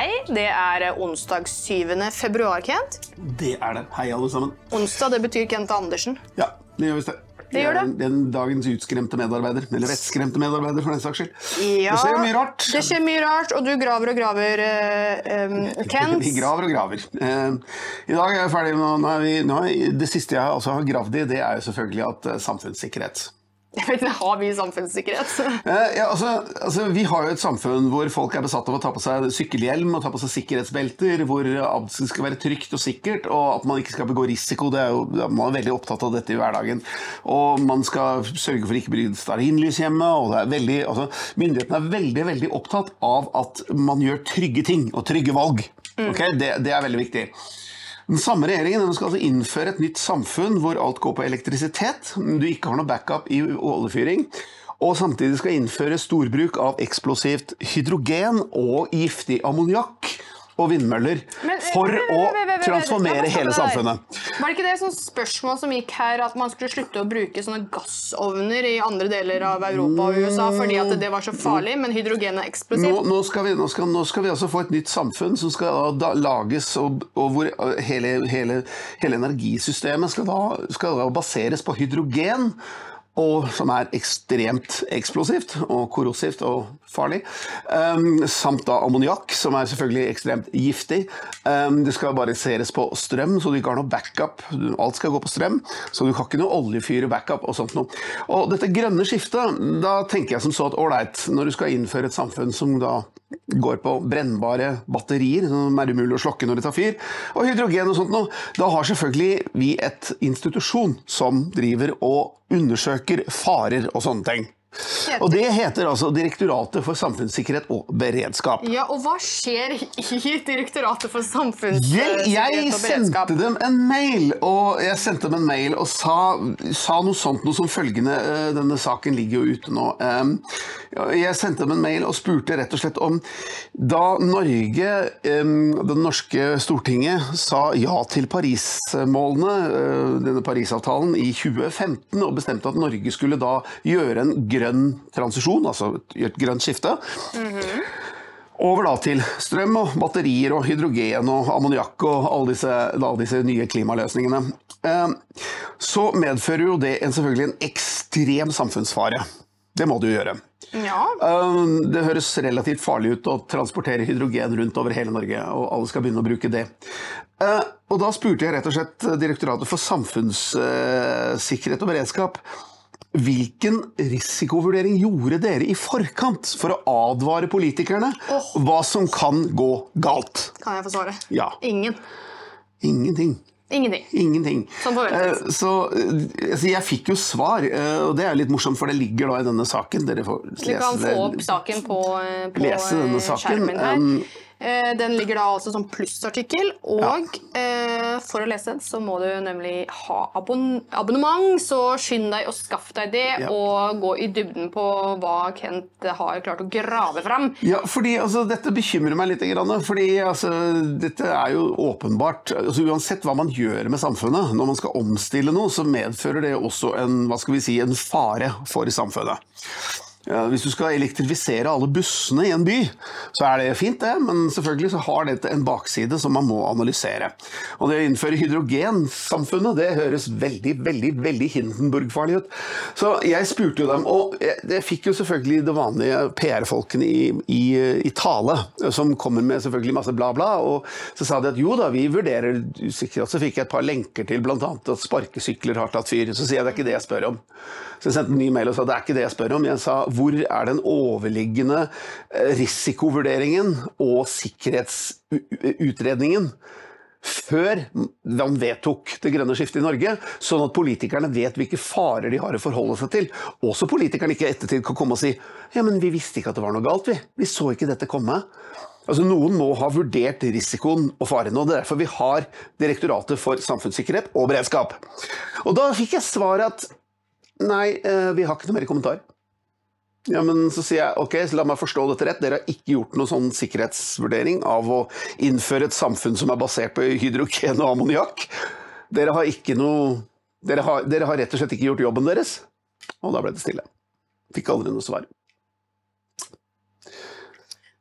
Hei, det er onsdag 7. februar, Kent. Det er det. Hei, alle sammen. Onsdag det betyr Kent Andersen. Ja, det gjør visst det. Det gjør det. Det er Den dagens utskremte medarbeider. Eller vettskremte medarbeider, for den saks skyld. Ja, Det skjer mye rart. Det skjer mye rart, og du graver og graver, uh, um, Kent. Vi graver og graver. Uh, I dag er jeg ferdig med nå vi, nå Det siste jeg altså har gravd i, det er jo selvfølgelig at eh, samfunnssikkerhet. Jeg vet ikke, Har vi samfunnssikkerhet? Eh, ja, altså, altså, vi har jo et samfunn hvor folk er besatt av å ta på seg sykkelhjelm og ta på seg sikkerhetsbelter, hvor alt skal være trygt og sikkert, og at man ikke skal begå risiko. Det er jo, man er veldig opptatt av dette i hverdagen. Og man skal sørge for ikke bryte stearinlys hjemme. og det er veldig, altså, Myndighetene er veldig veldig opptatt av at man gjør trygge ting og trygge valg. Ok? Det, det er veldig viktig. Den samme regjeringen den skal altså innføre et nytt samfunn hvor alt går på elektrisitet. Du ikke har noe backup i oljefyring. Og samtidig skal innføre storbruk av eksplosivt hydrogen og giftig ammoniakk og vindmøller Men- for å transformere hele samfunnet. Var det ikke det sånn spørsmål som gikk her, at man skulle slutte å bruke sånne gassovner i andre deler av Europa og USA fordi at det var så farlig, men hydrogen er Nå, eksplosivt? nå, skal vi, nå, skal, nå skal vi altså få et nytt samfunn som skal da lages, og, og hvor hele, hele, hele energisystemet skal da, skal da baseres på hydrogen. Og som er ekstremt eksplosivt og korrosivt og farlig. Um, samt da ammoniakk, som er selvfølgelig ekstremt giftig. Um, det skal baseres på strøm, så du ikke har noe backup. Alt skal gå på strøm, så du har ikke noe oljefyr backup. Og sånt noe. Og dette grønne skiftet, da tenker jeg som så at ålreit, når du skal innføre et samfunn som da går på brennbare batterier, som er umulig å slokke når det tar fyr, og hydrogen og sånt noe, da har selvfølgelig vi et institusjon som driver og undersøker farer og sånne ting. Og det heter altså Direktoratet for samfunnssikkerhet og beredskap. Ja, og hva skjer i Direktoratet for samfunnssikkerhet jeg og beredskap? Jeg sendte dem en mail, og jeg sendte dem en mail og sa, sa noe sånt noe som følgende eh, Denne saken ligger jo ute nå. Jeg sendte dem en mail og spurte rett og slett om Da Norge, det norske Stortinget, sa ja til Paris-målene, eh, denne Parisavtalen, i 2015, og bestemte at Norge skulle da gjøre en grønn transisjon, altså et grønt skifte. Over da til strøm og batterier og hydrogen og ammoniakk og alle disse, alle disse nye klimaløsningene. Eh, Så medfører jo det en, selvfølgelig en ekstrem samfunnsfare. Det må det jo gjøre. Ja, Eh, Det høres relativt farlig ut å transportere hydrogen rundt over hele Norge, og alle skal begynne å bruke det. Eh, Og da spurte jeg rett og slett Direktoratet for samfunnssikkerhet og beredskap Hvilken risikovurdering gjorde dere i forkant for å advare politikerne hva som kan gå galt? kan jeg få svare? Ja. Ingen. Ingenting. Ingenting. Ingenting. Som forventet. Eh, Så eh, altså, jeg fikk jo svar, eh, og det er litt morsomt, for det ligger da i denne saken. Dere får Vi kan få opp saken på, på Lese denne saken. skjermen her. Eh, Den ligger da altså som plussartikkel, og ja. for å lese den så må du nemlig ha abon abonnement, så skynd deg å skaffe deg det, Ja. og gå i dybden på hva Kent har klart å grave fram. Ja, fordi altså, Dette bekymrer meg litt. Fordi altså, Dette er jo åpenbart altså, Uansett hva man gjør med samfunnet, når man skal omstille noe, så medfører det også en, hva skal vi si, en fare for samfunnet. Hvis du skal elektrifisere alle bussene i en by, så er det fint, det, men selvfølgelig så har dette en bakside som man må analysere. Og det å innføre hydrogensamfunnet, det høres veldig, veldig veldig Hindenburg-farlig ut. Så jeg spurte jo dem, og jeg fikk jo selvfølgelig det vanlige PR-folkene i, i, i tale, som kommer med selvfølgelig masse bla, bla, og så sa de at jo da, vi vurderer usikkerhet. Så fikk jeg et par lenker til bl.a. at sparkesykler har tatt fyr. Så sier jeg det er ikke det jeg spør om. Så jeg sendte en ny mail og sa det er ikke det jeg spør om. Jeg sa hvor er den overliggende eh, risikovurderingen og sikkerhetsutredningen før man vedtok det grønne skiftet i Norge, sånn at politikerne vet hvilke farer de har å forholde seg til. Også politikerne ikke i ettertid kan komme og si ja, men vi visste ikke at det var noe galt, vi. Vi så ikke dette komme. Altså Noen må ha vurdert risikoen og faren, og det er derfor vi har Direktoratet for samfunnssikkerhet og beredskap. Og da fikk jeg svar at nei, eh, vi har ikke noe mer kommentar. Ja, men så sier jeg ok, så la meg forstå dette rett. Dere har ikke gjort noen sånn sikkerhetsvurdering av å innføre et samfunn som er basert på hydrogen og ammoniakk. Dere har ikke noe dere har, dere har rett og slett ikke gjort jobben deres. Og da ble det stille. Fikk aldri noe svar.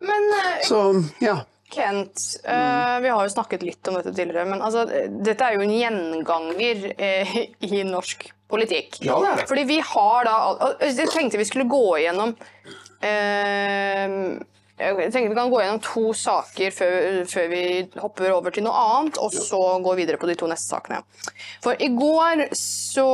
Men eh, Så ja. Kent, eh, vi har jo snakket litt om dette tidligere, men altså, dette er jo en gjenganger uh, i norsk politikk. Ja, det er det. Fordi vi har da Jeg tenkte vi skulle gå igjennom eh, Jeg tenkte vi kan gå gjennom to saker før, før vi hopper over til noe annet, og så gå videre på de to neste sakene. For i går så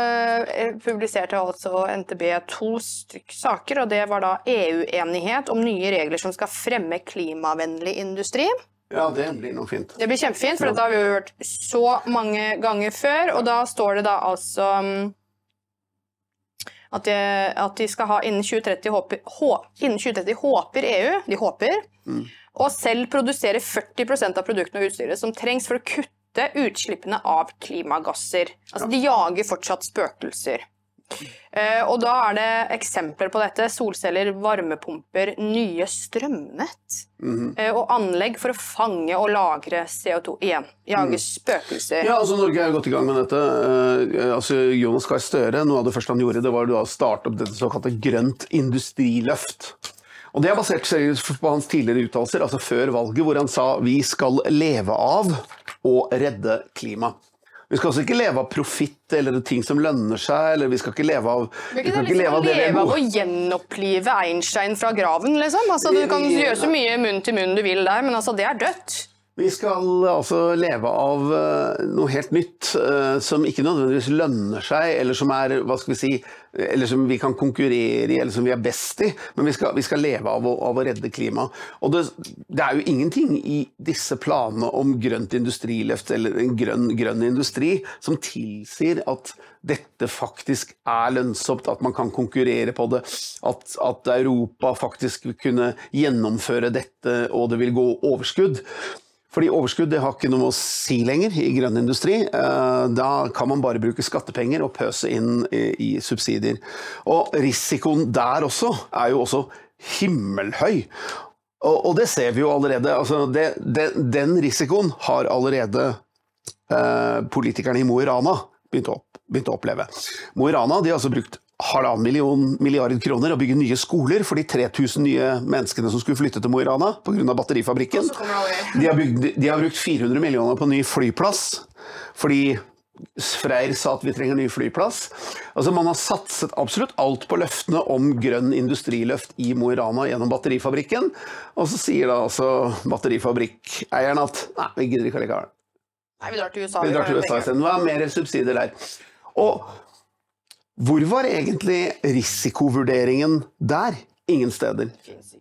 eh, publiserte altså NTB to saker, og det var da EU-enighet om nye regler som skal fremme klimavennlig industri. Ja, det blir noe fint. Det blir kjempefint, for dette har vi jo hørt så mange ganger før. Og da står det da altså um, at de, at de skal ha innen 2030, håper, hå, innen 2030 håper EU, de håper, å selv produsere 40% av produktene og utstyret som trengs for å kutte utslippene av klimagasser. Altså de jager fortsatt spøkelser. Eh, og da er det eksempler på dette. Solceller, varmepumper, nye strømnett. eh, og anlegg for å fange og lagre CO2. Igjen, jage spøkelser. Ja, altså Norge er jo godt i gang med dette. Eh, altså Jonas Gahr Støre, Noe av det første han gjorde, det var å starte opp dette såkalte grønt industriløft. Og Det er basert på hans tidligere uttalelser, altså før valget, hvor han sa vi skal leve av å redde klima. Vi skal altså ikke leve av profitt eller ting som lønner seg, eller vi skal ikke leve av Vi vi ikke leve av det vi er gode- å gjenopplive Einstein fra graven, liksom? Altså, du kan gjøre så mye munn til munn du vil der, men altså, det er dødt. Vi skal altså leve av eh, noe helt nytt, eh, som ikke nødvendigvis lønner seg, eller som er, vi si, eller som vi kan konkurrere i, eller som vi er best i. Men vi skal, vi skal leve av å, av å redde klimaet. Og det, det er jo ingenting i disse planene om grønt industriløft, eller en grønn, grønn industri, som tilsier at dette faktisk er lønnsomt, at man kan konkurrere på det, at, at Europa faktisk vil kunne gjennomføre dette, og det vil gå overskudd. Fordi overskudd det har ikke noe å si lenger i grønn industri. Eh, Da kan man bare bruke skattepenger og pøse inn i, subsidier. Og risikoen der også er jo også himmelhøy. Og, det ser vi jo allerede. Altså det, det, den risikoen har allerede eh, politikerne i Mo i Rana begynt å, begynt å oppleve. Mo i Rana har altså brukt halvannen million milliard kroner å bygge nye skoler for de 3000 nye menneskene som skulle flytte til Mo i Rana pga. batterifabrikken. De har, bygd, de har brukt 400 millioner på ny flyplass, fordi Freyr sa at vi trenger ny flyplass. Altså Man har satset absolutt alt på løftene om grønn industriløft i Mo i Rana gjennom batterifabrikken, og så sier da altså batterifabrikkeieren at nei, vi gidder ikke allikevel. Nei, vi drar til USA. Vi drar til USA isteden. Hva er mer subsidier der? Og hvor var egentlig risikovurderingen der? Ingen steder.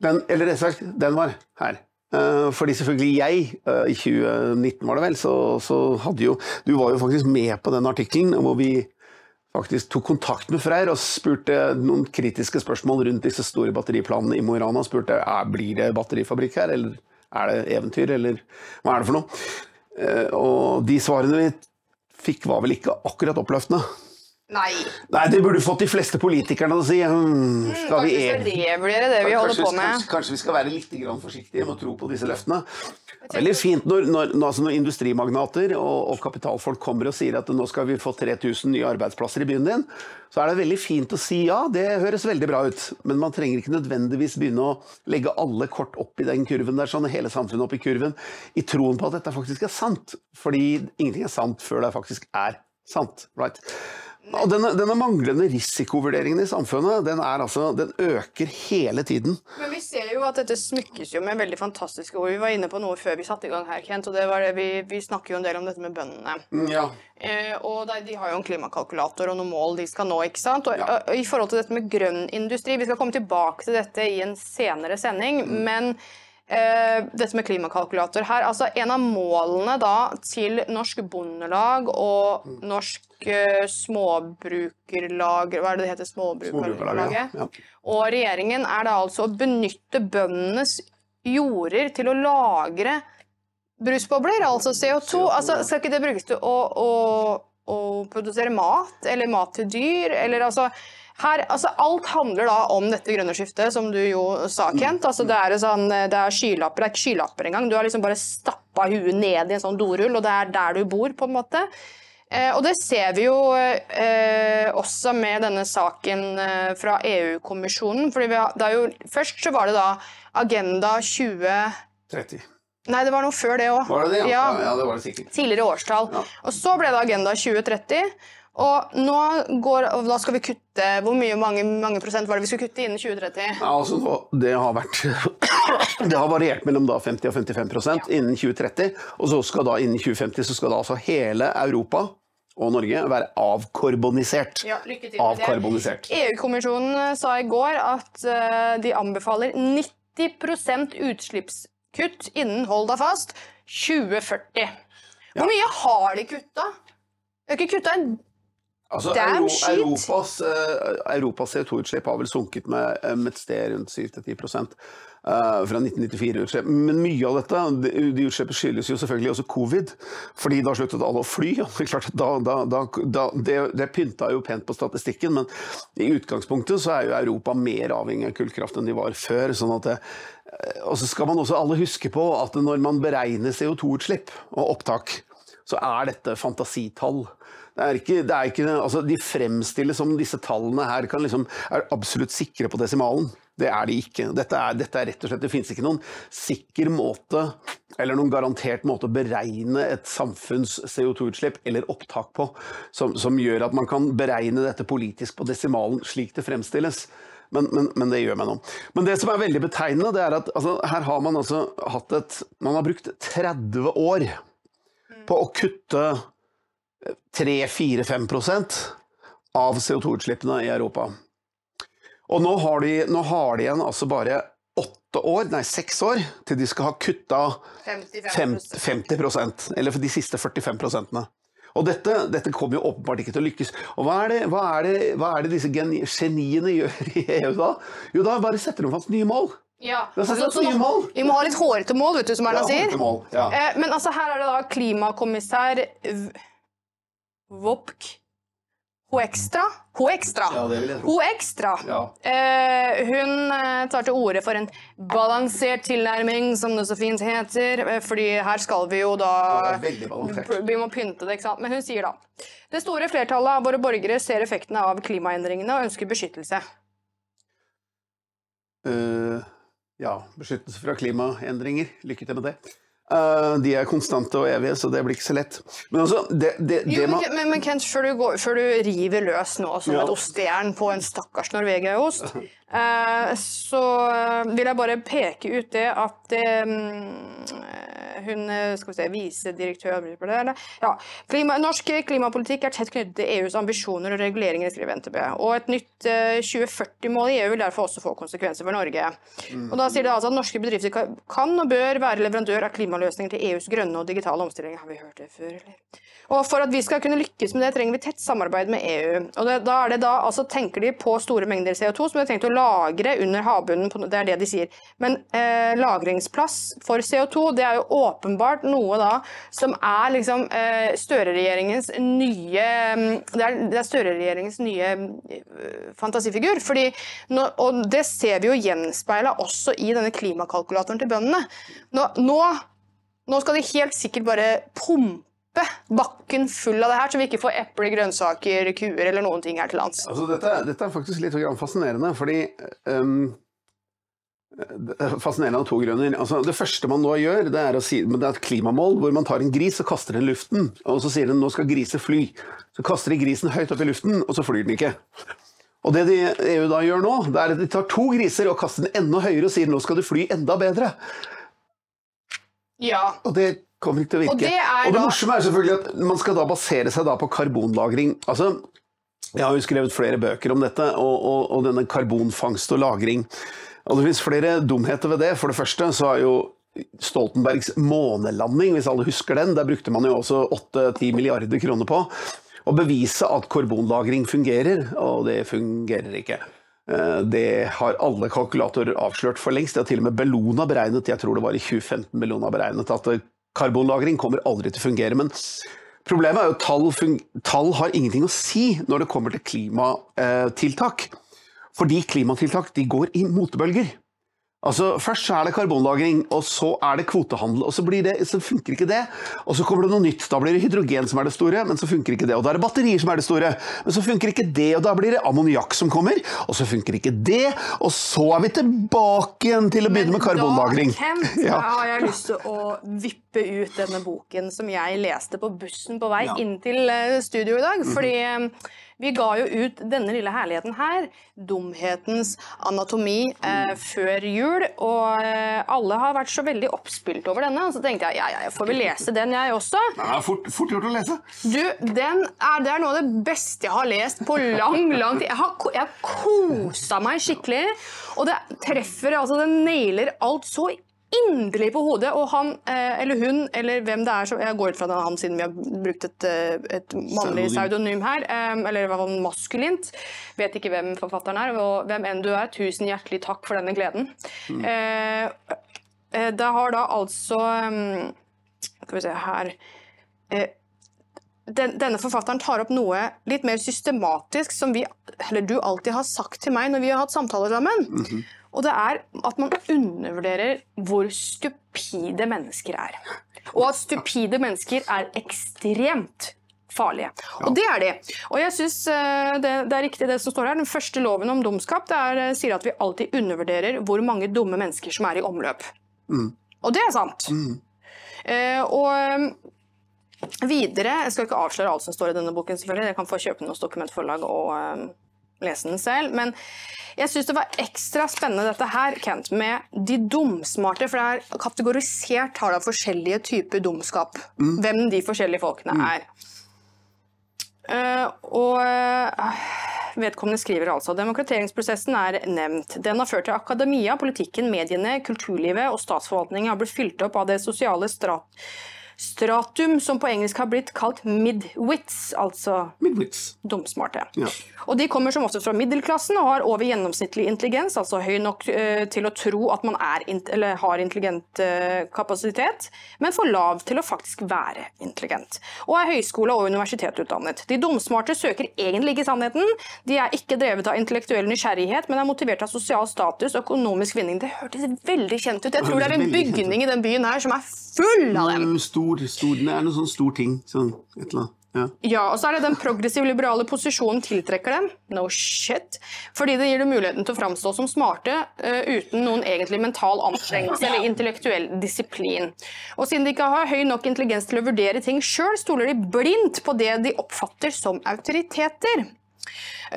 Den, eller rett og slett, den var her. Eh, fordi selvfølgelig jeg, eh, i 2019 var det vel, så, så hadde jo Du var jo faktisk med på den artikkelen hvor vi faktisk tok kontakt med Freyr og spurte noen kritiske spørsmål rundt disse store batteriplanene i Mo i Rana. Spurte er, blir det batterifabrikk her, eller er det eventyr, eller hva er det for noe? Eh, Og de svarene vi fikk var vel ikke akkurat oppløftende. Nei. Nei, det burde fått de fleste politikerne til å si. Hmm, skal vi Kanskje vi skal revurdere det vi holder på med. Kanskje, kanskje vi skal være litt grann forsiktige med å tro på disse løftene. Veldig fint når, når, når, altså når industrimagnater og, og kapitalfolk kommer og sier at nå skal vi få 3000 nye arbeidsplasser i byen din. Så er det veldig fint å si ja, det høres veldig bra ut. Men man trenger ikke nødvendigvis begynne å legge alle kort opp i den kurven der, sånn hele samfunnet opp i kurven, i troen på at dette faktisk er sant. Fordi ingenting er sant før det faktisk er sant. right? Og denne, denne manglende risikovurderingen i samfunnet, den, altså, den øker hele tiden. Men vi ser jo at dette smykkes jo med veldig fantastiske ord. Vi var inne på noe før vi satte i gang her, Kent, og det var det vi, vi snakker jo en del om dette med bøndene. Ja. Eh, og de, de har jo en klimakalkulator og noen mål de skal nå. ikke sant? Og, og, I forhold til dette med grønn industri, vi skal komme tilbake til dette i en senere sending, men eh, dette med klimakalkulator her, altså En av målene da til Norsk Bondelag og Norsk eh, Småbrukerlag Hva er det det heter? Småbrukerlaget? Ja. Og regjeringen er da altså å benytte bøndenes jorder til å lagre brusbobler, altså CO2. Altså, skal ikke det brukes til å, å, å produsere mat, eller mat til dyr, eller altså her, altså Alt handler da om dette grønne skiftet, som du jo sa, Kent. Altså Det er, sånn, det er skylapper, det er ikke skylapper engang. Du har liksom bare stappa huet ned i en sånn dorull, og det er der du bor, på en måte. Eh, og det ser vi jo eh, også med denne saken eh, fra EU-kommisjonen. fordi har, det er jo, Først så var det da Agenda 2030. Nei, det var noe før det òg. Var det det? Ja. ja, ja det var det sikkert. Tidligere årstall. Og så ble det Agenda 2030. Og nå går, og da skal vi kutte Hvor mye mange, mange prosent var det vi skulle kutte innen 2030? Ja, altså, det har vært Det har variert mellom da 50 og 55 ja. innen 2030. Og så skal da innen 2050 så skal da altså hele Europa og Norge være avkarbonisert. Ja, lykke til med det. Avkarbonisert. EU-kommisjonen sa i går at eh, de anbefaler 90 utslippskutt innen, hold deg fast, 2040. Hvor mye har de kutta? De har ikke kutta en Altså, Damn Euro, shit. Europas, eh, Europas CO2-utslipp har vel sunket med med et sted rundt 7-10 uh, fra 1994-utslipp. Men mye av dette, de, de utslippene skyldes jo selvfølgelig også covid. Fordi da sluttet alle å fly. det klart at da, da, da, det, det pynta jo pent på statistikken, men i utgangspunktet så er jo Europa mer avhengig av kullkraft enn de var før. sånn at det, eh, og så skal man også alle huske på at når man beregner CO2-utslipp og opptak, så er dette fantasitall. Det er ikke, det er ikke, altså de fremstilles som disse tallene her kan liksom, er absolutt sikre på desimalen. Det er de ikke. Dette er, dette er rett og slett, Det finnes ikke noen sikker måte eller noen garantert måte å beregne et samfunns CO2-utslipp eller opptak på som, som gjør at man kan beregne dette politisk på desimalen slik det fremstilles. Men, men, men det gjør meg nå. Men det som er veldig betegnende, det er at altså, her har man altså hatt et Man har brukt 30 år på å kutte 3-4-5% av CO2-utslippene i Europa. Og nå har, de, nå har de igjen altså bare åtte år, nei seks år, til de skal ha kutta 50, 50% eller for de siste 45 prosentene. Og dette, dette kommer jo åpenbart ikke til å lykkes. Og hva er det, hva er det, hva er det disse geni- geniene gjør i EU da? Jo, da bare setter de fast nye mål. Ja. Altså, satt så nye nå- mål. vi må ha litt hårete mål, vet du, som Erna Ja, sier. mål, ja. Eh, men altså, her er det da klimakommissær Vopk Hoekstra? Hoekstra. Ja, det vil jeg tro. Hoekstra. Ja. Eh, hun eh, tar til orde for en balansert tilnærming, som det så fint heter. eh, Fordi her skal vi jo da. Vi må pynte det, ikke sant. Men hun sier da Det store flertallet av våre borgere ser effektene av klimaendringene og ønsker beskyttelse. Uh, ja, beskyttelse fra klimaendringer. Lykke til med det. Eh, de er konstante og evige, så det blir ikke så lett. Men altså, det, det, det Jo, men, man men, men Kent, før du, går, før du river løs nå som Ja. et ostejern på en stakkars norvegiaost, uh, så eh, vil jeg bare peke ut det at eh, hun eh, skal vi se, visedirektør ja, klima, Norsk klimapolitikk er tett knyttet til EUs ambisjoner og reguleringer, skriver NTB. Og et nytt eh, 2040-mål i EU vil derfor også få konsekvenser for Norge. Og da sier det altså at norske bedrifter kan- og bør være leverandør av klimaløsninger til EUs grønne og digitale omstilling. Har vi hørt det før, eller? Og for at vi skal kunne lykkes med det, trenger vi tett samarbeid med EU. Og det, da er det da, altså tenker de på store mengder CO2 som de har tenkt å lagre under havbunnen, det er det de sier. Men eh, lagringsplass for CO2, det er jo åpenbart noe da som er liksom eh, Støre-regjeringens nye mm, Det er, er Støre-regjeringens nye eh, fantasifigur. Fordi og det ser vi jo gjenspeila også i denne klimakalkulatoren til bøndene. Nå, nå, nå skal de helt sikkert bare pumpe bakken full av det her, så vi ikke får epler, grønnsaker, kuer eller noen ting her til lands. Altså, dette, dette er faktisk litt fascinerende, fordi det er Fascinerende av to grunner. Altså, det første man nå gjør, det er, si, det er et klimamål hvor man tar en gris og kaster den i luften. Og så sier den nå skal griser fly. Så kaster de grisen høyt opp i luften, og så flyr den ikke. Og det de, EU da gjør nå, det er at de tar to griser og kaster den enda høyere og sier nå skal du fly enda bedre. Ja. Og det kommer ikke til å virke. Og det er Og det morsomme er selvfølgelig at man skal da basere seg da på karbonlagring. Altså, jeg har jo skrevet flere bøker om dette, og, og, og denne karbonfangst og -lagring. Og det finnes flere dumheter ved det. For det første så er jo Stoltenbergs månelanding, hvis alle husker den, der brukte man jo også 8-10 milliarder kroner på å bevise at karbonlagring fungerer, og det fungerer ikke. Eh, Det har alle kalkulatorer avslørt for lengst. Det har til og med Bellona beregnet, jeg tror det var i 2015 Bellona beregnet, at eh, karbonlagring kommer aldri til å fungere. Men problemet er jo at tall, tall har ingenting å si når det kommer til klimatiltak. Fordi klimatiltak de går i motebølger. Altså, Først så er det karbonlagring, og så er det kvotehandel. og så, blir det, så funker ikke det. Og så kommer det noe nytt. Da blir det hydrogen som er det store, men så funker ikke det. Og da er det batterier som er det store, men så funker ikke det. Og da blir det ammoniakk som kommer, og så funker ikke det. Og så er vi tilbake igjen til å begynne med karbonlagring. Da, Kent, Ja. da har jeg lyst til å vippe ut denne boken som jeg leste på bussen på vei Ja. Mhm. inn til eh, studio i dag. Fordi eh, vi ga jo ut denne lille herligheten her, 'Dumhetens anatomi', eh, før jul. Og eh, alle har vært så veldig oppspilt over denne. Så tenkte jeg ja, ja, jeg får vel lese den, jeg også. Den er fort, fort gjort å lese. Du, den er, det er noe av det beste jeg har lest på lang, lang tid. Jeg har, jeg har kosa meg skikkelig. Og det treffer, altså det nailer alt så inderlig på hodet. Og han, eh, eller hun, eller hvem det er som Jeg går ut fra det han siden vi har brukt et, eh, et mannlig Pseudonym. her. eh, Eller i hvert fall maskulint. Vet ikke hvem forfatteren er. Og hvem enn du er, tusen hjertelig takk for denne gleden. Eh, Det har da altså Skal vi se her den, denne forfatteren tar opp noe litt mer systematisk som vi, eller du alltid har sagt til meg når vi har hatt samtaler sammen. Og det er at man undervurderer hvor stupide mennesker er. Og at stupide mennesker er ekstremt farlige. Og det er de. Og jeg synes eh, det, det er riktig det som står her. Den første loven om dumskap det er, eh, sier at vi alltid undervurderer hvor mange dumme mennesker som er i omløp. Og det er sant. Eh, og eh, Videre, Jeg skal ikke avsløre alt som står i denne boken, selvfølgelig. Jeg kan få kjøpe den hos Dokumentforlag og eh, lese den selv. Men jeg syns det var ekstra spennende dette her, Kent, med de dumsmarte. For det er kategorisert har da forskjellige typer dumskap. Hvem de forskjellige folkene er. Uh, og uh, vedkommende skriver altså demokratiseringsprosessen er nevnt. Den har ført til akademia, politikken, mediene, kulturlivet og statsforvaltningen har blitt fylt opp av det sosiale strat stratum, som på engelsk har blitt kalt midwits, altså Midwits. dumsmarte. Ja. Og de kommer som oftest fra middelklassen og har over gjennomsnittlig intelligens, altså høy nok uh, til å tro at man int- eller har intelligent uh, kapasitet, men for lav til å faktisk være intelligent. Og er høyskole- og universitetsutdannet. De dumsmarte søker egentlig ikke sannheten, de er ikke drevet av intellektuell nysgjerrighet, men er motivert av sosial status og økonomisk vinning. Det hørtes veldig kjent ut. Jeg tror det er en bygning i den byen her som er full av dem. Mm, Stor, stor, det er noe sånn stor ting. Sånn, et eller annet. Ja. Ja, og så er det den progressiv-liberale posisjonen tiltrekker dem. No shit. Fordi det gir dem muligheten til å framstå som smarte uh, uten noen egentlig mental anstrengelse eller intellektuell disiplin. Og siden de ikke har høy nok intelligens til å vurdere ting sjøl, stoler de blindt på det de oppfatter som autoriteter.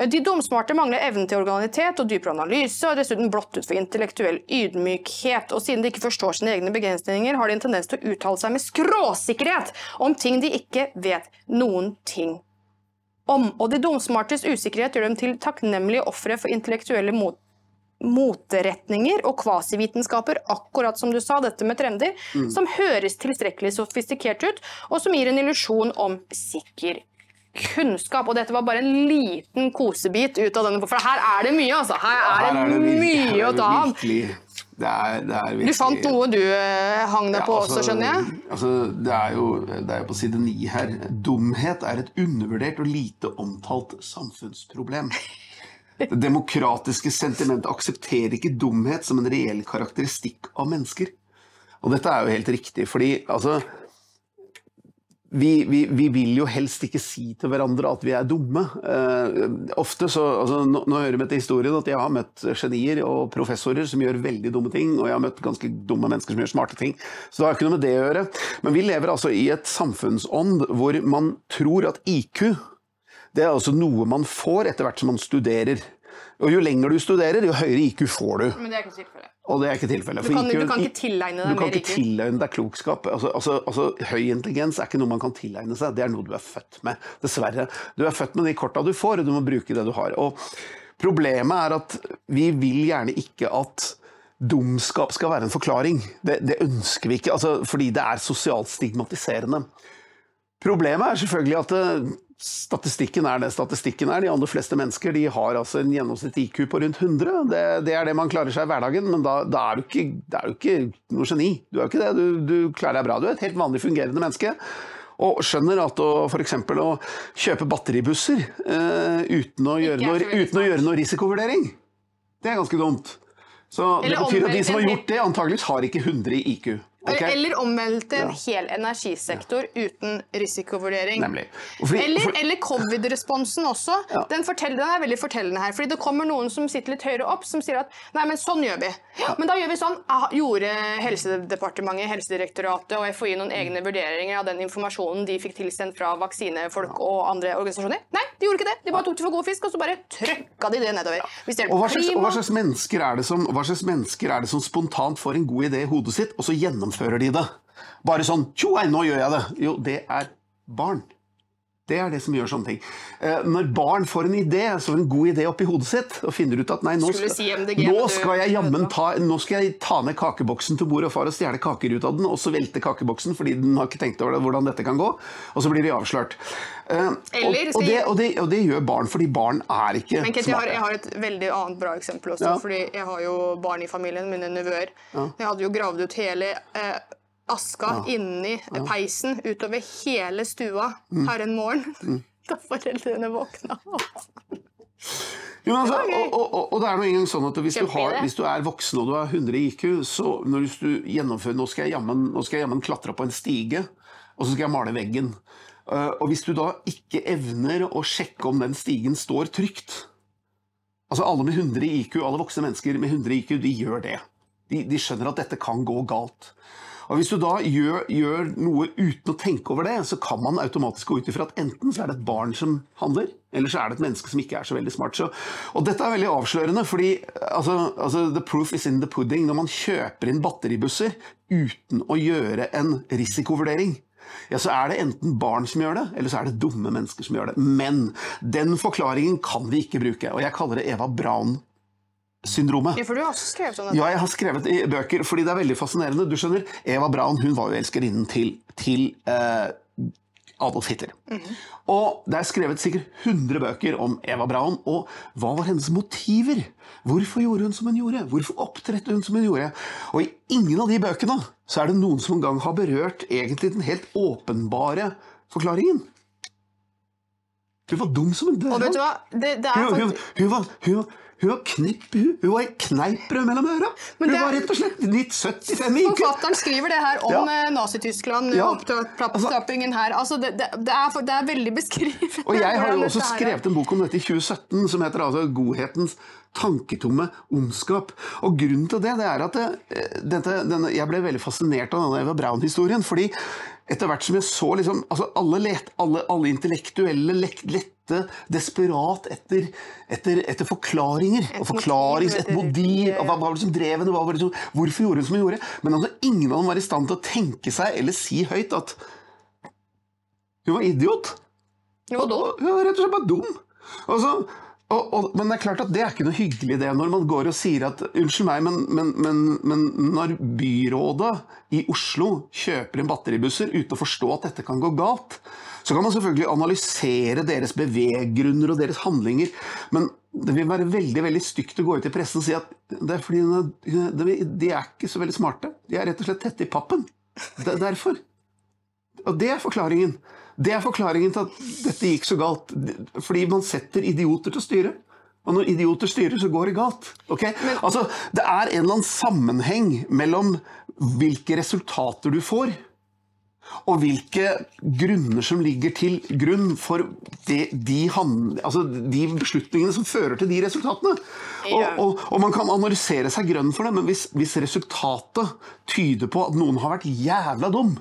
De dumsmarte mangler evnen til organitet og dypere analyse, og er dessuten blottet for intellektuell ydmykhet. Og siden de ikke forstår sine egne begrensninger, har de en tendens til å uttale seg med skråsikkerhet om ting de ikke vet noen ting om. Og de dumsmartes usikkerhet gjør dem til takknemlige ofre for intellektuelle mot moteretninger og kvasivitenskaper, akkurat som du sa, dette med trender, som høres tilstrekkelig sofistikert ut, og som gir en illusjon om sikker kunnskap. Og dette var bare en liten kosebit ut av denne, for her er det mye, altså. Her er det, mye å ta av. Det er, det er Du fant noe du eh, hang deg Ja, på altså, også, skjønner jeg? Altså, det, er jo, det er jo på side ni her. Dumhet er et undervurdert og lite omtalt samfunnsproblem. Det demokratiske sentimentet aksepterer ikke dumhet som en reell karakteristikk av mennesker. Og dette er jo helt riktig, fordi altså vi, vi, vi vil jo helst ikke si til hverandre at vi er dumme. Eh, ofte så, altså, nå, nå hører vi til historien at jeg har møtt genier og professorer som gjør veldig dumme ting, og jeg har møtt ganske dumme mennesker som gjør smarte ting. Så det har ikke noe med det å gjøre. Men vi lever altså i et samfunnsånd hvor man tror at IQ det er altså noe man får etter hvert som man studerer. Og jo lenger du studerer, jo høyere IQ får du. Men det er ikke tilfellet. Og det er ikke tilfellet. Du kan, IQ du kan ikke tilegne du deg kan mer ikke IQ. tilegne deg klokskap. Altså, altså, altså, høy intelligens er ikke noe man kan tilegne seg, det er noe du er født med. Dessverre. Du er født med de korta du får, og du må bruke det du har. Og problemet er at vi vil gjerne ikke at dumskap skal være en forklaring. Det, det ønsker vi ikke, altså, fordi det er sosialt stigmatiserende. Problemet er selvfølgelig at eh, statistikken er det statistikken er. De aller fleste mennesker de har altså en gjennomsnittlig IQ på rundt 100. Det, det er det man klarer seg i hverdagen, men da, da er, du ikke, er du ikke noe geni. Du er jo ikke det. Du, du klarer deg bra. Du er et helt vanlig fungerende menneske. Og skjønner at f.eks. å kjøpe batteribusser uh, uten, å gjøre noe, uten å gjøre noe risikovurdering, det er ganske dumt. Så det Eller betyr at de som har gjort det, antageligvis har ikke 100 i IQ. Ok? Eller omvendt en hel energisektor uten risikovurdering. Nemlig. Fordi- eller for- eller covid-responsen også. Den, fortell, den er veldig fortellende her. fordi det kommer noen som sitter litt høyere opp, som sier at nei, men sånn gjør vi. Men da gjør vi sånn. Ah, gjorde Helsedepartementet, Helsedirektoratet og FHI noen egne vurderinger av den informasjonen de fikk tilsendt fra vaksinefolk og andre organisasjoner? Nei, de gjorde ikke det. De bare tok det for god fisk, og så bare trøkka de det nedover. Det Og hva, slags, og hva, slags mennesker er det som, hva slags mennesker er det som spontant får en god idé i hodet sitt, og så gjennomfører de det? Bare sånn tjo, nå gjør jeg det. Jo, det er barn. Det er det som gjør sånne ting. Eh, Når barn får en idé, så får en god idé oppi hodet sitt, og finner ut at nei, nå skal, si MDG, nå skal jeg jammen ta, nå skal jeg ta ned kakeboksen til mor og far og stjele kaker ut av den, og så velte kakeboksen fordi den har ikke tenkt over det, hvordan dette kan gå, og så blir de avslørt. Eh, og, og, det, og, det, og det gjør barn, fordi barn er ikke Men Kent, jeg har, jeg har et veldig annet bra eksempel også. Ja. fordi jeg har jo barn i familien, mine nevøer. Jeg hadde jo gravd ut hele eh, aska inni peisen utover hele stua Mm. her en morgen. Da foreldrene våkna. Jo, altså, og, og, og det er nå engang sånn at hvis du, har, hvis du er voksen og du har 100 IQ, så når du gjennomfører Nå skal jeg jammen, skal jeg jammen klatre på en stige, og så skal jeg male veggen. Eh, og hvis du da ikke evner å sjekke om den stigen står trygt Altså Alle med 100 IQ, alle voksne mennesker med 100 IQ, de gjør det. De, de skjønner at dette kan gå galt. Og Hvis du da gjør, gjør noe uten å tenke over det, så kan man automatisk gå ut ifra at enten så er det et barn som handler, eller så er det et menneske som ikke er så veldig smart. Så, og dette er veldig avslørende, fordi altså, altså, the proof is in the pudding. Når man kjøper inn batteribusser uten å gjøre en risikovurdering, ja, så er det enten barn som gjør det, eller så er det dumme mennesker som gjør det. Men den forklaringen kan vi ikke bruke, og jeg kaller det Eva Braun-syndromet. Ja, for du har også skrevet om dette. Ja, jeg har skrevet i bøker, fordi det er veldig fascinerende. Du skjønner, Eva Braun hun var jo elskerinnen til, til eh, Adolf Hitler. Og det er skrevet sikkert 100 bøker om Eva Braun, og hva var hennes motiver? Hvorfor gjorde hun som hun gjorde? Hvorfor opptrådte hun som hun gjorde? Og i ingen av de bøkene så er det noen som engang har berørt egentlig den helt åpenbare forklaringen. Hun var dum som en er Hun, hun, hun, hun, var- hun var knepp, hun, hun har kneippbrød mellom øra. Hun det er- var rett og slett 75 i IQ. Forfatteren skriver det her om Ja. eh, Nazi-Tyskland, Ja. opptrappingen her. Altså, det, det, er, for- det er veldig beskrivende. Og jeg har jo også skrevet en bok om dette i 2017 som heter altså 'Godhetens tanketomme ondskap'. Og grunnen til det, det er at det, eh, dette, denne, jeg ble veldig fascinert av denne Eva Braun-historien. fordi etter hvert som jeg så liksom, altså alle, let, alle, alle intellektuelle lek, lette desperat etter, etter, etter forklaringer. og forklarings, Et motiv. og Hva var det som drev henne? Hva var det som, hvorfor gjorde hun som hun gjorde? Men altså, ingen av dem var i stand til å tenke seg eller si høyt at hun var idiot. Hun var dum. Hun var rett og slett bare dum. Og så, og, og, men det er klart at det er ikke noe hyggelig det, når man går og sier at unnskyld meg, men, men, men, men når byrådet i Oslo kjøper inn batteribusser uten å forstå at dette kan gå galt, så kan man selvfølgelig analysere deres beveggrunner og deres handlinger, men det vil være veldig veldig stygt å gå ut i pressen og si at det er fordi de er ikke så veldig smarte. De er rett og slett tette i pappen. Det er derfor. Og det er forklaringen. Det er forklaringen til at dette gikk så galt. Fordi man setter idioter til å styre. Og når idioter styrer, så går det galt. ok? altså, det er en eller annen sammenheng mellom hvilke resultater du får, og hvilke grunner som ligger til grunn for det, de, hand, altså de beslutningene som fører til de resultatene. Og, og, og man kan analysere seg grønn for det, men hvis, hvis resultatet tyder på at noen har vært jævla dum,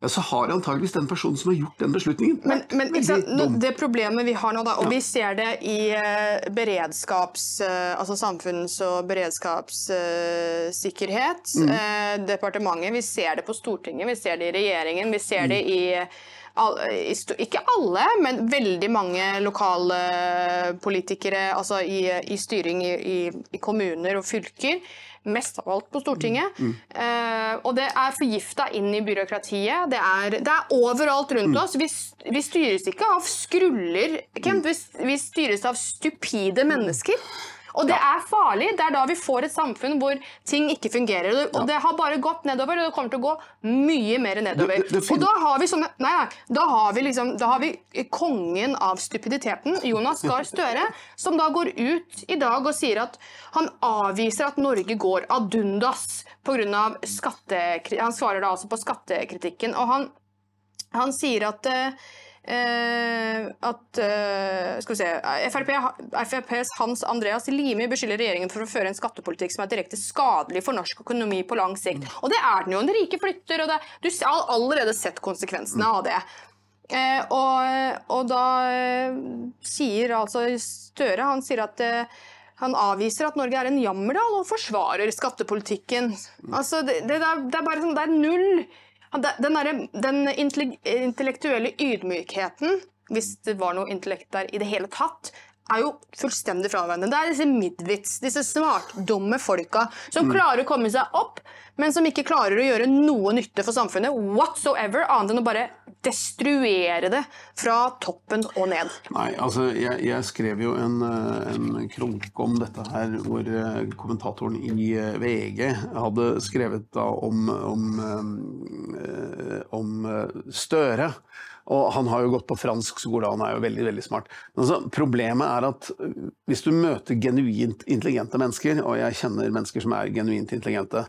ja, så har antageligvis den personen som har gjort den beslutningen, Men, men sant? Det problemet vi har nå, da, og vi ser det i eh, beredskaps... Eh, altså samfunns- og beredskapssikkerhet. Mm. Eh, departementet. Vi ser det på Stortinget, vi ser det i regjeringen, vi ser det Mm. i i ikke alle, men veldig mange lokale politikere altså i, i styring i, i, i kommuner og fylker. Mest av alt på Stortinget. Mm. Eh, og det er forgifta inn i byråkratiet. Det er, det er overalt rundt oss. Vi, vi styres ikke av skruller. Kent. Vi, vi styres av stupide mennesker. Og det er farlig. Det er da vi får et samfunn hvor ting ikke fungerer. Og det har bare gått nedover, og det kommer til å gå mye mer nedover. Det- det- det og da har vi sånne Nei, nei. Da har vi liksom Da har vi kongen av stupiditeten, Jonas Gahr Støre, som da går ut i dag og sier at han avviser at Norge går ad undas pga. skattekritikk. Han svarer da altså på skattekritikken. Og han, han sier at eh, eh, at eh, Skal vi se FRP, FrPs Hans Andreas Limi beskylder regjeringen for å føre en skattepolitikk som er direkte skadelig for norsk økonomi på lang sikt. Og det er den jo. Den rike flytter, og det, du har allerede sett konsekvensene av det. Eh, og, og da eh, sier altså Støre han sier at eh, han avviser at Norge er en jammerdal og forsvarer skattepolitikken. Altså, det, det, er, det er bare sånn, det er null Den, der, den intellektuelle ydmykheten, hvis det var noe intellekt der i det hele tatt, er jo fullstendig fraværende. Det er disse midvits, disse smartdumme folka som klarer å komme seg opp, men som ikke klarer å gjøre noe nytte for samfunnet whatsoever, annet enn å bare destruere det fra toppen og ned. Nei, altså jeg, jeg skrev jo en, eh, en kronikk om dette her, hvor eh, kommentatoren i eh, VG hadde skrevet da om, om, om Støre. Og han har jo gått på fransk skole, han er jo veldig veldig smart. Men altså, problemet er at eh, hvis du møter genuint intelligente mennesker, og jeg kjenner mennesker som er genuint intelligente,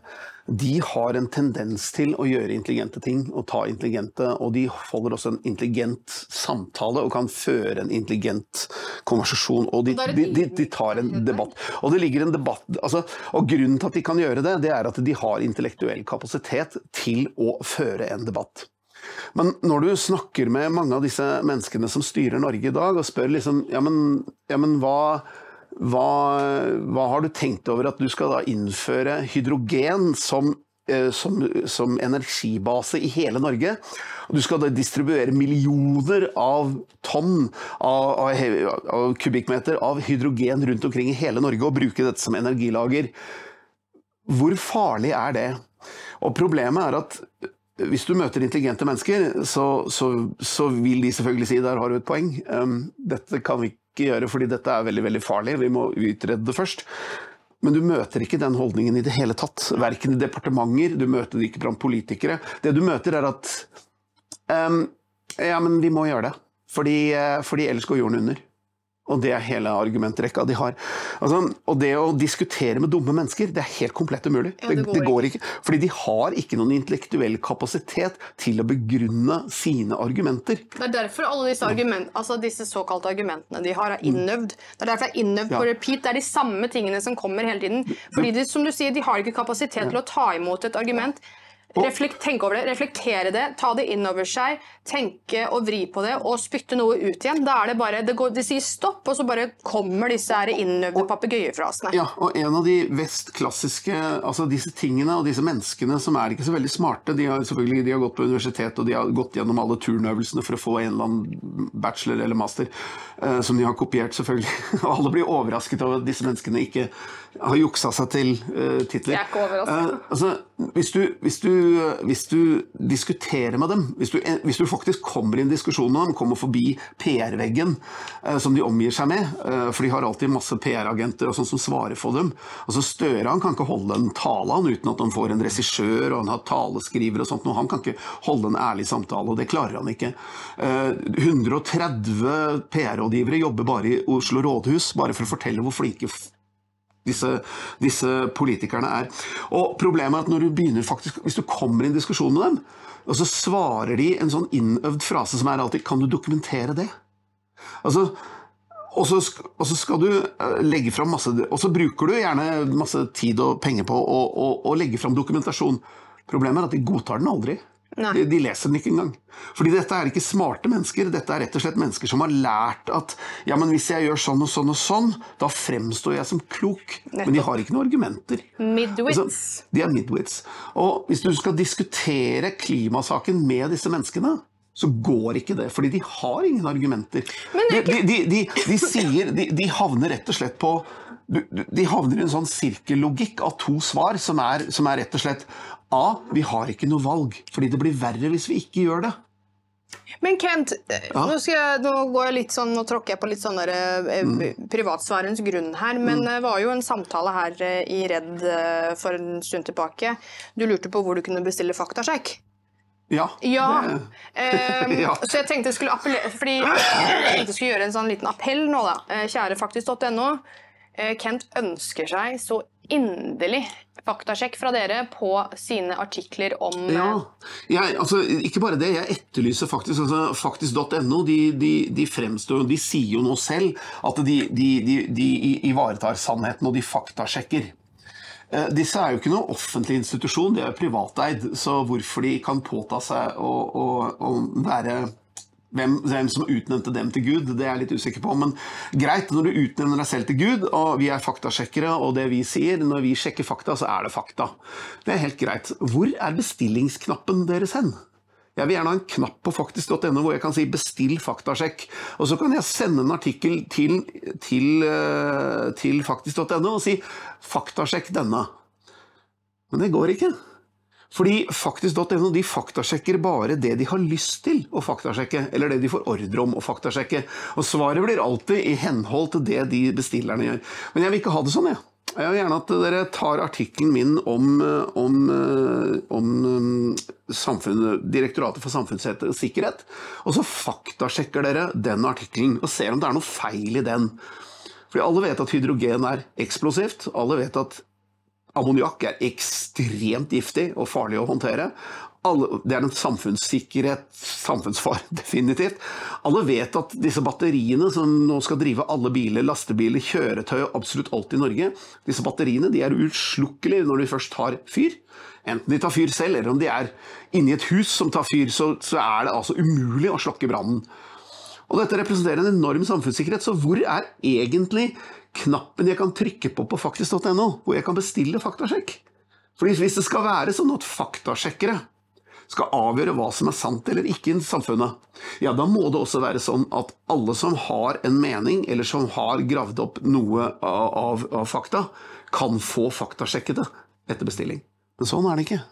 de har en tendens til å gjøre intelligente ting og ta intelligente, og de holder også en intelligent samtale og kan føre en intelligent konversasjon. Og de, de, de, de tar en debatt. Og det ligger en debatt altså, Og grunnen til at de kan gjøre det, det er at de har intellektuell kapasitet til å føre en debatt. Men når du snakker med mange av disse menneskene som styrer Norge i dag, og spør liksom Ja, men, ja, men hva, hva, hva har du tenkt over at du skal da innføre hydrogen som, eh, som, som energibase i hele Norge? Og du skal da distribuere millioner av tonn av, av, av kubikkmeter av hydrogen rundt omkring i hele Norge og bruke dette som energilager. Hvor farlig er det? Og problemet er at hvis du møter intelligente mennesker, så, så, så vil de selvfølgelig si der har du et poeng. Um, dette kan vi ikke gjøre fordi dette er veldig veldig farlig, vi må utrede det først. Men du møter ikke den holdningen i det hele tatt. Verken i departementer, du møter det ikke blant politikere. Det du møter er at um, ja, men vi må gjøre det, fordi, eh, fordi ellers går jorden under. Og det er hele argumentrekka de har. Altså, og det å diskutere med dumme mennesker, det er helt komplett umulig. Ja, det det, går det går ikke. Fordi de har ikke noen intellektuell kapasitet til å begrunne sine argumenter. Det er derfor alle disse, argument, altså disse såkalte argumentene de har, er innøvd. Det er derfor det er innøvd Ja. på repeat. Det er de samme tingene som kommer hele tiden. Fordi de, som du sier, de har ikke kapasitet til å ta imot et argument. Reflekt, tenk over det, reflektere det, ta det inn over seg, tenke og vri på det og spytte noe ut igjen. Da er det bare, det, går, det sier stopp, og så bare kommer disse her innøvde papegøyefrasene. Ja, og en av de vest klassiske altså disse tingene og disse menneskene som er ikke så veldig smarte, de har selvfølgelig de har gått på universitet og de har gått gjennom alle turnøvelsene for å få en eller annen bachelor eller master, eh, som de har kopiert, selvfølgelig. Og alle blir overrasket over at disse menneskene ikke har juksa seg til uh, titler. Jeg er ikke overrasket. Uh, altså, hvis du, hvis, du, hvis du diskuterer med dem, hvis du, hvis du faktisk kommer i en diskusjon med dem, kommer forbi PR-veggen uh, som de omgir seg med, eh, for de har alltid masse PR-agenter og sånn som svarer for dem. Altså Støre han kan ikke holde en tale han uten at han får en regissør og han har taleskriver og sånt. Og Han kan ikke holde en ærlig samtale, og det klarer han ikke. Eh, 130 PR-rådgivere jobber bare i Oslo rådhus bare for å fortelle hvor flinke disse, disse politikerne er. Og problemet er at når du begynner faktisk, hvis du kommer i en diskusjon med dem, og så svarer de en sånn innøvd frase som er alltid 'kan du dokumentere det'? Altså, og så, og så skal du eh, legge fram masse Og så bruker du gjerne masse tid og penger på å, å, å legge fram dokumentasjon. Problemet er at de godtar den aldri. De, de leser den ikke engang. Fordi dette er ikke smarte mennesker, dette er rett og slett mennesker som har lært at ja, men hvis jeg gjør sånn og sånn og sånn, da fremstår jeg som klok. Men de har ikke noen argumenter. Midwits. Altså, de er midwits. Og hvis du skal diskutere klimasaken med disse menneskene, så går ikke det, fordi de har ingen argumenter. De, de, de, de, de sier de, de havner rett og slett på De havner i en sånn sirkellogikk av to svar, som er, som er rett og slett A. Vi har ikke noe valg, fordi det blir verre hvis vi ikke gjør det. Men Kent, eh, Ja. nå, jeg, nå går jeg litt sånn, nå tråkker jeg på litt sånn eh, Mm. privatsfærens grunn her, men det var jo en samtale her eh, i Redd eh, for en stund tilbake. Du lurte på hvor du kunne bestille faktasjekk. Ja. Ja, ehm, Ja. så jeg tenkte jeg skulle appellere Fordi jeg tenkte jeg skulle gjøre en sånn liten appell nå, da. Eh, Kjære faktisk.no. eh, Kent ønsker seg så inderlig faktasjekk fra dere på sine artikler om eh, Ja, jeg, altså, ikke bare det. Jeg etterlyser faktisk altså, Faktisk.no. De, de, de fremstår De sier jo nå selv at de, de, de, de ivaretar sannheten, og de faktasjekker. Eh, Disse er jo ikke noen offentlig institusjon, de er jo privateid. Så hvorfor de kan påta seg å, å, å være hvem, hvem som utnevnte dem til Gud, det er jeg litt usikker på. Men greit, når du utnevner deg selv til Gud, og vi er faktasjekkere, og det vi sier, når vi sjekker fakta, så er det fakta. Det er helt greit. Hvor er bestillingsknappen deres hen? Jeg vil gjerne ha en knapp på faktisk.no hvor jeg kan si 'bestill faktasjekk'. Og så kan jeg sende en artikkel til, til, eh, til faktisk.no og si 'faktasjekk denne'. Men det går ikke. Fordi faktisk.no de faktasjekker bare det de har lyst til å faktasjekke, eller det de får ordre om å faktasjekke. Og svaret blir alltid i henhold til det de bestillerne gjør. Men jeg vil ikke ha det sånn, jeg. Jeg vil gjerne at dere tar artikkelen min om, om, om samfunnet, Direktoratet for samfunnssikkerhet, og så faktasjekker dere den artikkelen og ser om det er noe feil i den. Fordi alle vet at hydrogen er eksplosivt. Alle vet at ammoniakk er ekstremt giftig og farlig å håndtere. Alle, det er en samfunnssikkerhet, samfunnsfar, definitivt. Alle vet at disse batteriene som nå skal drive alle biler, lastebiler, kjøretøy og absolutt alt i Norge, disse batteriene de er utslukkelige når de først tar fyr. Enten de tar fyr selv, eller om de er inni et hus som tar fyr, så, så er det altså umulig å slokke brannen. Og dette representerer en enorm samfunnssikkerhet, så hvor er egentlig knappen jeg kan trykke på på faktisk.no, hvor jeg kan bestille faktasjekk? Fordi hvis det skal være sånn at faktasjekkere skal avgjøre hva som er sant eller ikke i samfunnet, ja, da må det også være sånn at alle som har en mening, eller som har gravd opp noe av, av, av fakta, kan få faktasjekket det etter bestilling. Men sånn er det ikke.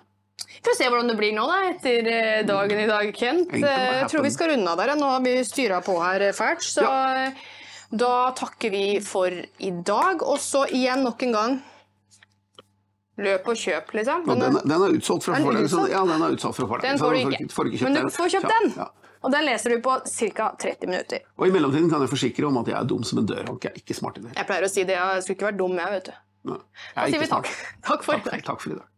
Vi får se hvordan det blir nå da, etter eh, dagen i dag, Kent. Gonna Eh, Jeg tror vi skal runde av der. Nå har vi styra på her eh, fælt, så eh, da takker vi for i dag. Og så igjen nok en gang løp og kjøp, liksom. Og den, er- den er utsolgt fra forlaget. Ja, den er utsolgt fra forlaget. Den får du ikke. Men du får kjøpt den! ja. Og den leser du på ca. 30 minutter. Og i mellomtiden kan jeg forsikre om at jeg er dum som en dørhåndk. Jeg er ikke smart i det. Jeg pleier å si det, jeg skulle ikke vært dum, jeg, vet du. Nei, Da jeg er sier vi takk. Takk for i Takk, dag. takk for i dag.